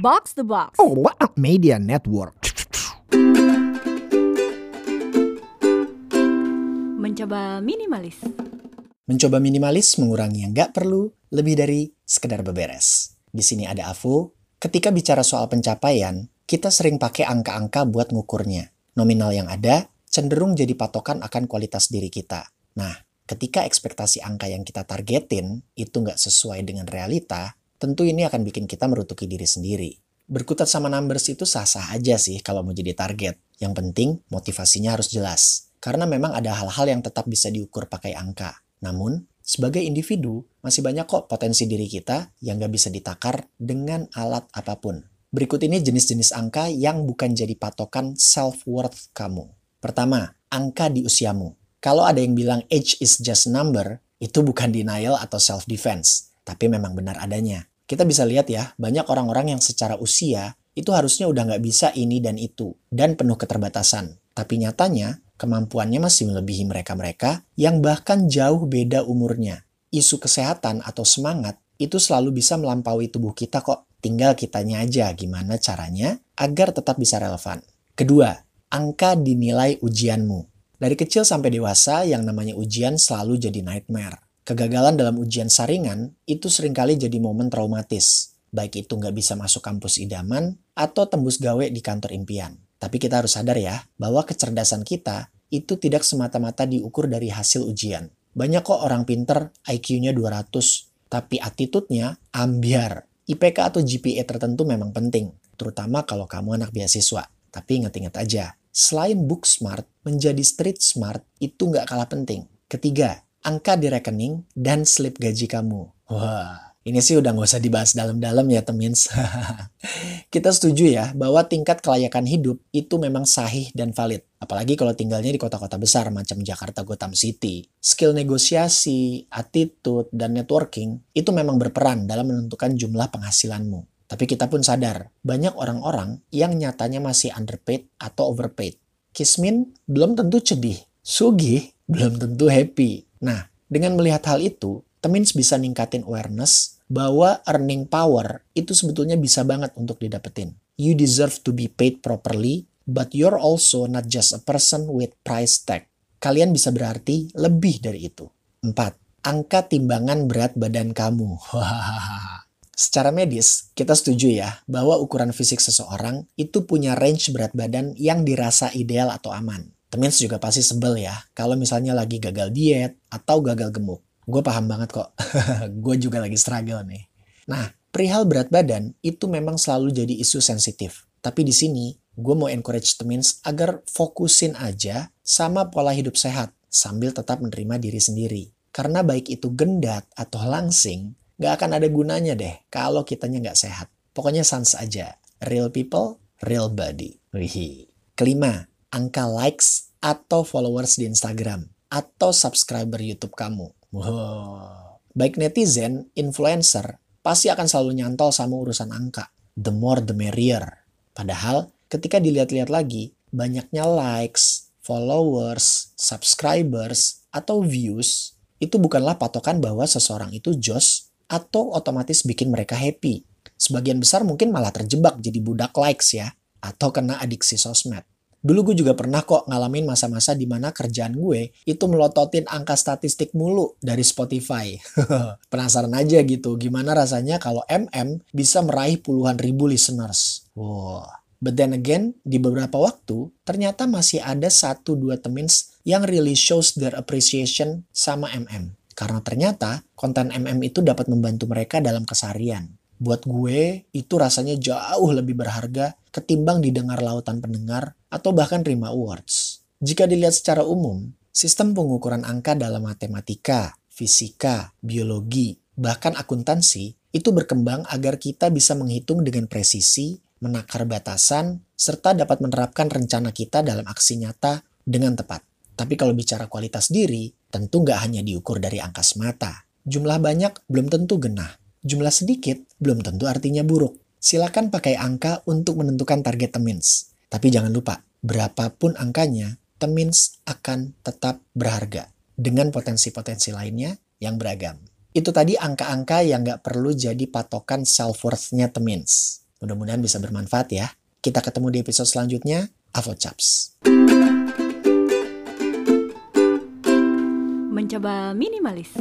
Box the Box. Oh, what a media network. Mencoba minimalis. Mencoba minimalis mengurangi yang nggak perlu, lebih dari sekedar beberes. Di sini ada Avo. Ketika bicara soal pencapaian, kita sering pakai angka-angka buat ngukurnya. Nominal yang ada cenderung jadi patokan akan kualitas diri kita. Nah, ketika ekspektasi angka yang kita targetin itu nggak sesuai dengan realita, tentu ini akan bikin kita merutuki diri sendiri. Berkutat sama numbers itu sah-sah aja sih kalau mau jadi target. Yang penting motivasinya harus jelas. Karena memang ada hal-hal yang tetap bisa diukur pakai angka. Namun, sebagai individu, masih banyak kok potensi diri kita yang nggak bisa ditakar dengan alat apa pun. Berikut ini jenis-jenis angka yang bukan jadi patokan self-worth kamu. Pertama, angka di usiamu. Kalau ada yang bilang age is just number, itu bukan denial atau self-defense, tapi memang benar adanya. Kita bisa lihat ya, banyak orang-orang yang secara usia itu harusnya udah nggak bisa ini dan itu, dan penuh keterbatasan. Tapi nyatanya, kemampuannya masih melebihi mereka-mereka yang bahkan jauh beda umurnya. Isu kesehatan atau semangat itu selalu bisa melampaui tubuh kita kok. Tinggal kitanya aja gimana caranya agar tetap bisa relevan. Kedua, angka dinilai ujianmu. Dari kecil sampai dewasa, yang namanya ujian selalu jadi nightmare. Kegagalan dalam ujian saringan itu sering kali jadi momen traumatis. Baik itu nggak bisa masuk kampus idaman atau tembus gawe di kantor impian. Tapi kita harus sadar ya, bahwa kecerdasan kita itu tidak semata-mata diukur dari hasil ujian. Banyak kok orang pinter IQ-nya 200, tapi attitude-nya ambiar. IPK atau GPA tertentu memang penting, terutama kalau kamu anak beasiswa. Tapi ingat-ingat aja, selain book smart, menjadi street smart itu nggak kalah penting. Ketiga, angka di rekening dan slip gaji kamu. Wah, ini sih udah nggak usah dibahas dalam-dalam ya temins. Kita setuju ya bahwa tingkat kelayakan hidup itu memang sahih dan valid. Apalagi kalau tinggalnya di kota-kota besar macam Jakarta Gotham City. Skill negosiasi, attitude, dan networking itu memang berperan dalam menentukan jumlah penghasilanmu. Tapi kita pun sadar, banyak orang-orang yang nyatanya masih underpaid atau overpaid. Kismin belum tentu cedih, Sugi belum tentu happy. Nah, dengan melihat hal itu, Temins bisa ningkatin awareness bahwa earning power itu sebetulnya bisa banget untuk didapetin. You deserve to be paid properly, but you're also not just a person with price tag. Kalian bisa berarti lebih dari itu. 4. Angka timbangan berat badan kamu. Secara medis, kita setuju ya bahwa ukuran fisik seseorang itu punya range berat badan yang dirasa ideal atau aman. Temins juga pasti sebel ya kalau misalnya lagi gagal diet atau gagal gemuk. Gue paham banget kok. gue juga lagi struggle nih. Nah, perihal berat badan itu memang selalu jadi isu sensitif. Tapi di sini, gue mau encourage Temins agar fokusin aja sama pola hidup sehat sambil tetap menerima diri sendiri. Karena baik itu gendat atau langsing, Gak akan ada gunanya deh kalau kitanya nggak sehat. Pokoknya sans aja. Real people, real body. Wih. Kelima, angka likes atau followers di Instagram atau subscriber YouTube kamu. Wow. Baik netizen, influencer, pasti akan selalu nyantol sama urusan angka. The more the merrier. Padahal ketika dilihat-lihat lagi, banyaknya likes, followers, subscribers, atau views itu bukanlah patokan bahwa seseorang itu jos atau otomatis bikin mereka happy. Sebagian besar mungkin malah terjebak jadi budak likes ya, atau kena adiksi sosmed. Dulu gue juga pernah kok ngalamin masa-masa di mana kerjaan gue itu melototin angka statistik mulu dari Spotify. Penasaran aja gitu, gimana rasanya kalau MM bisa meraih puluhan ribu listeners. Wow. But then again, di beberapa waktu, ternyata masih ada satu dua temins yang really shows their appreciation sama MM. Karena ternyata konten MM itu dapat membantu mereka dalam keseharian. Buat gue, itu rasanya jauh lebih berharga ketimbang didengar lautan pendengar atau bahkan terima awards. Jika dilihat secara umum, sistem pengukuran angka dalam matematika, fisika, biologi, bahkan akuntansi itu berkembang agar kita bisa menghitung dengan presisi, menakar batasan, serta dapat menerapkan rencana kita dalam aksi nyata dengan tepat. Tapi kalau bicara kualitas diri, tentu nggak hanya diukur dari angka semata. Jumlah banyak belum tentu genah. Jumlah sedikit belum tentu artinya buruk. Silakan pakai angka untuk menentukan target temins. Tapi jangan lupa, berapapun angkanya, temins akan tetap berharga. Dengan potensi-potensi lainnya yang beragam. Itu tadi angka-angka yang nggak perlu jadi patokan self-worth-nya temins. Mudah-mudahan bisa bermanfaat ya. Kita ketemu di episode selanjutnya. Avo Chaps. Mencoba minimalis.